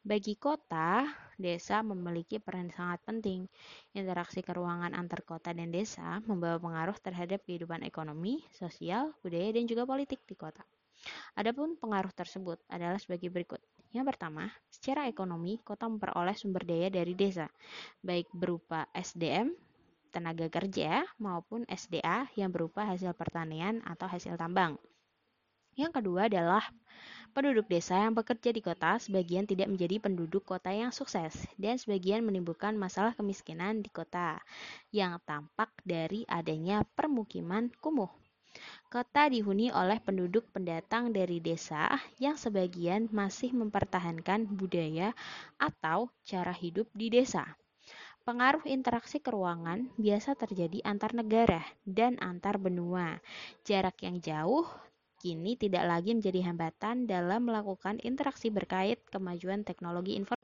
Bagi kota, desa memiliki peran sangat penting. Interaksi keruangan antar kota dan desa membawa pengaruh terhadap kehidupan ekonomi, sosial, budaya, dan juga politik di kota. Adapun pengaruh tersebut adalah sebagai berikut. Yang pertama, secara ekonomi, kota memperoleh sumber daya dari desa, baik berupa SDM, tenaga kerja, maupun SDA yang berupa hasil pertanian atau hasil tambang. Yang kedua adalah penduduk desa yang bekerja di kota sebagian tidak menjadi penduduk kota yang sukses dan sebagian menimbulkan masalah kemiskinan di kota yang tampak dari adanya permukiman kumuh. Kota dihuni oleh penduduk pendatang dari desa yang sebagian masih mempertahankan budaya atau cara hidup di desa. Pengaruh interaksi keruangan biasa terjadi antar negara dan antar benua. Jarak yang jauh kini tidak lagi menjadi hambatan dalam melakukan interaksi berkait kemajuan teknologi informasi